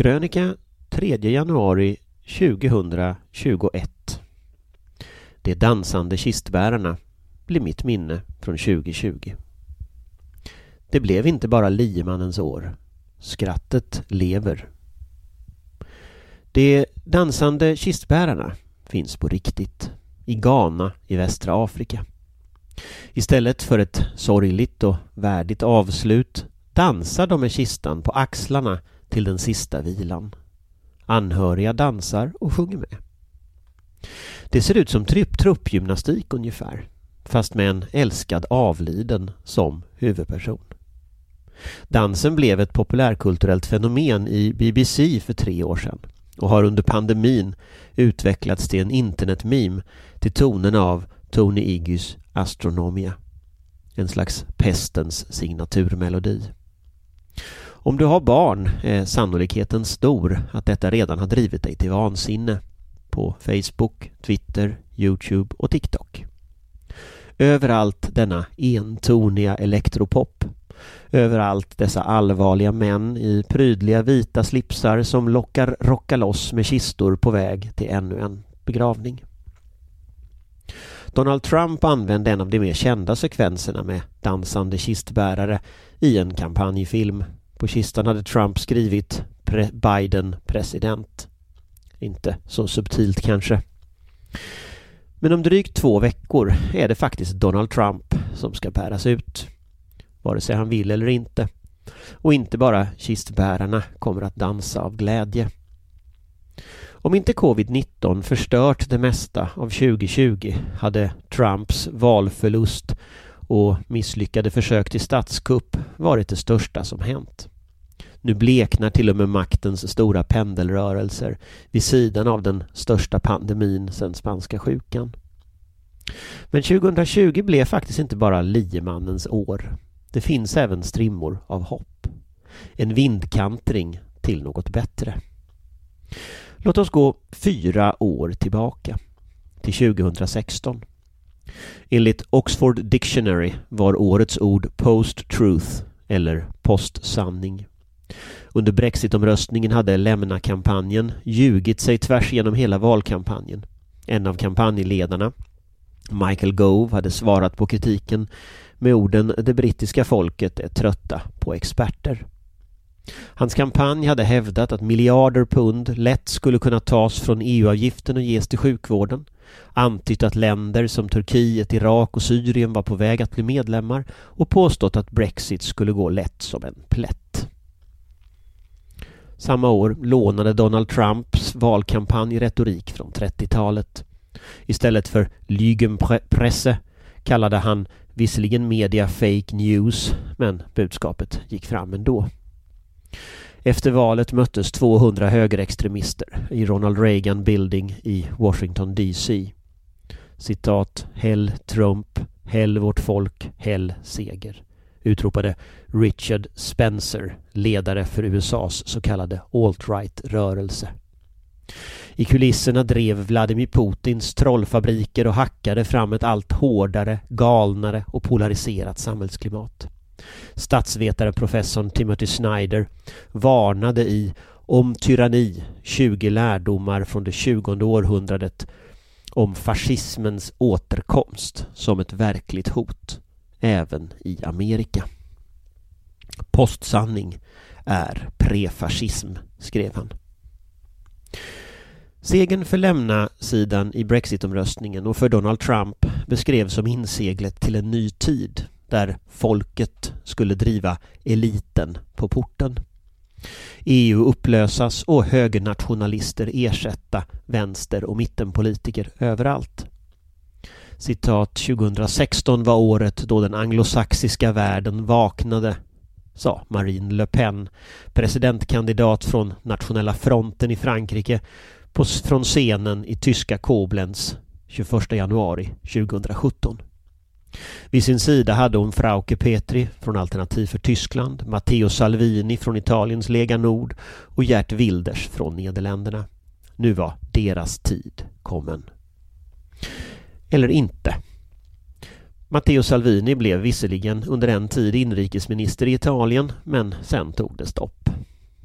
Krönika 3 januari 2021 De dansande kistbärarna blir mitt minne från 2020. Det blev inte bara liemannens år. Skrattet lever. De dansande kistbärarna finns på riktigt. I Ghana i västra Afrika. Istället för ett sorgligt och värdigt avslut dansar de med kistan på axlarna till den sista vilan. Anhöriga dansar och sjunger med. Det ser ut som trupp, truppgymnastik ungefär, fast med en älskad avliden som huvudperson. Dansen blev ett populärkulturellt fenomen i BBC för tre år sedan och har under pandemin utvecklats till en internetmeme till tonen av Tony Iggys Astronomia. En slags pestens signaturmelodi. Om du har barn är sannolikheten stor att detta redan har drivit dig till vansinne på Facebook, Twitter, Youtube och TikTok. Överallt denna entoniga elektropop. Överallt dessa allvarliga män i prydliga vita slipsar som lockar rocka loss med kistor på väg till ännu en begravning. Donald Trump använde en av de mer kända sekvenserna med dansande kistbärare i en kampanjfilm på kistan hade Trump skrivit pre Biden president. Inte så subtilt kanske. Men om drygt två veckor är det faktiskt Donald Trump som ska bäras ut. Vare sig han vill eller inte. Och inte bara kistbärarna kommer att dansa av glädje. Om inte covid-19 förstört det mesta av 2020 hade Trumps valförlust och misslyckade försök till statskupp varit det största som hänt. Nu bleknar till och med maktens stora pendelrörelser vid sidan av den största pandemin sedan spanska sjukan. Men 2020 blev faktiskt inte bara liemannens år. Det finns även strimmor av hopp. En vindkantring till något bättre. Låt oss gå fyra år tillbaka till 2016. Enligt Oxford Dictionary var årets ord post-truth eller postsanning. Under Brexitomröstningen hade Lämna-kampanjen ljugit sig tvärs genom hela valkampanjen. En av kampanjledarna, Michael Gove, hade svarat på kritiken med orden ”Det brittiska folket är trötta på experter”. Hans kampanj hade hävdat att miljarder pund lätt skulle kunna tas från EU-avgiften och ges till sjukvården. Antytt att länder som Turkiet, Irak och Syrien var på väg att bli medlemmar och påstått att Brexit skulle gå lätt som en plätt. Samma år lånade Donald Trumps valkampanj retorik från 30-talet. Istället för Lügenpresse kallade han visserligen media fake news, men budskapet gick fram ändå. Efter valet möttes 200 högerextremister i Ronald Reagan Building i Washington DC. Citat Hell Trump, Hell vårt folk, Hell seger utropade Richard Spencer, ledare för USAs så kallade alt-right-rörelse. I kulisserna drev Vladimir Putins trollfabriker och hackade fram ett allt hårdare, galnare och polariserat samhällsklimat. Statsvetaren professorn Timothy Snyder varnade i Om tyranni, 20 lärdomar från det 20 århundradet om fascismens återkomst som ett verkligt hot även i Amerika. Postsanning är prefascism, skrev han. Segern för lämna-sidan i Brexitomröstningen och för Donald Trump beskrevs som inseglet till en ny tid där folket skulle driva eliten på porten. EU upplösas och högernationalister ersätta vänster och mittenpolitiker överallt. Citat 2016 var året då den anglosaxiska världen vaknade sa Marine Le Pen, presidentkandidat från Nationella fronten i Frankrike på, från scenen i tyska Koblenz 21 januari 2017. Vid sin sida hade hon Frauke Petri från Alternativ för Tyskland, Matteo Salvini från Italiens Lega Nord och Gert Wilders från Nederländerna. Nu var deras tid kommen. Eller inte. Matteo Salvini blev visserligen under en tid inrikesminister i Italien men sen tog det stopp.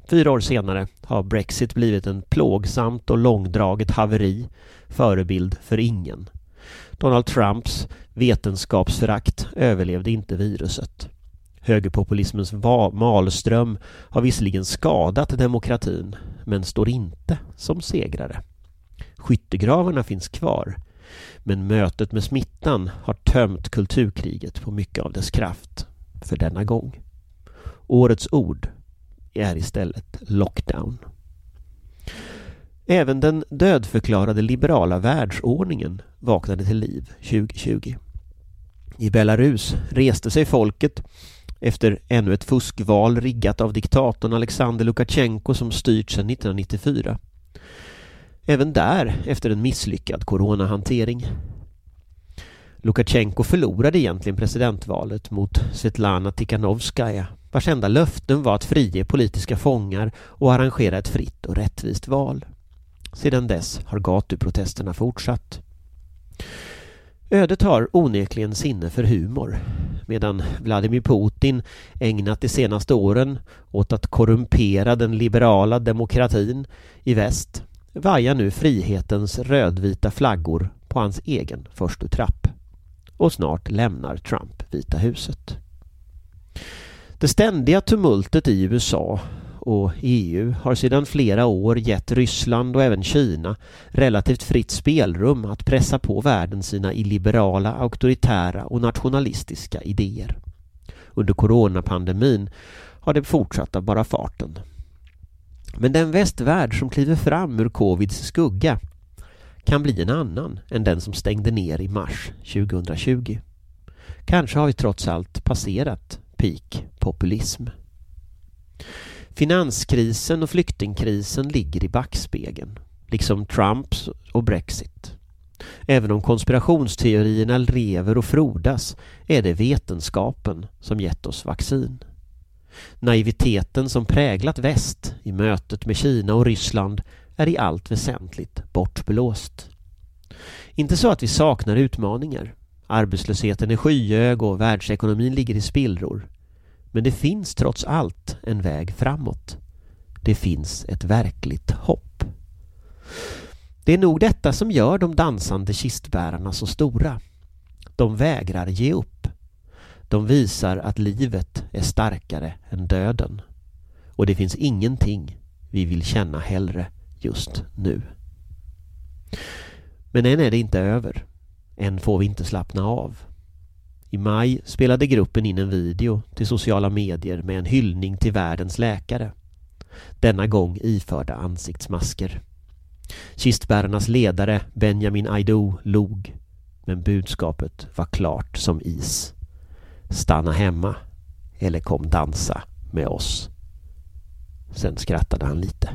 Fyra år senare har Brexit blivit en plågsamt och långdraget haveri, förebild för ingen. Donald Trumps vetenskapsförakt överlevde inte viruset. Högerpopulismens malström har visserligen skadat demokratin men står inte som segrare. Skyttegravarna finns kvar men mötet med smittan har tömt kulturkriget på mycket av dess kraft för denna gång. Årets ord är istället lockdown. Även den dödförklarade liberala världsordningen vaknade till liv 2020. I Belarus reste sig folket efter ännu ett fuskval riggat av diktatorn Alexander Lukasjenko som styrt sedan 1994. Även där efter en misslyckad coronahantering. Lukasjenko förlorade egentligen presidentvalet mot Svetlana Tikhanovskaja vars enda löften var att frige politiska fångar och arrangera ett fritt och rättvist val. Sedan dess har gatuprotesterna fortsatt. Ödet har onekligen sinne för humor medan Vladimir Putin ägnat de senaste åren åt att korrumpera den liberala demokratin i väst vajar nu frihetens rödvita flaggor på hans egen förstutrapp. Och snart lämnar Trump Vita huset. Det ständiga tumultet i USA och EU har sedan flera år gett Ryssland och även Kina relativt fritt spelrum att pressa på världen sina illiberala, auktoritära och nationalistiska idéer. Under coronapandemin har det fortsatt av bara farten. Men den västvärld som kliver fram ur covids skugga kan bli en annan än den som stängde ner i mars 2020. Kanske har vi trots allt passerat peak populism. Finanskrisen och flyktingkrisen ligger i backspegeln, liksom Trumps och Brexit. Även om konspirationsteorierna lever och frodas är det vetenskapen som gett oss vaccin. Naiviteten som präglat väst i mötet med Kina och Ryssland är i allt väsentligt bortblåst. Inte så att vi saknar utmaningar. Arbetslösheten är skyhög och världsekonomin ligger i spillror. Men det finns trots allt en väg framåt. Det finns ett verkligt hopp. Det är nog detta som gör de dansande kistbärarna så stora. De vägrar ge upp. De visar att livet är starkare än döden. Och det finns ingenting vi vill känna hellre just nu. Men än är det inte över. Än får vi inte slappna av. I maj spelade gruppen in en video till sociala medier med en hyllning till världens läkare. Denna gång iförda ansiktsmasker. Kistbärarnas ledare Benjamin Aido log. Men budskapet var klart som is. Stanna hemma eller kom dansa med oss. Sen skrattade han lite.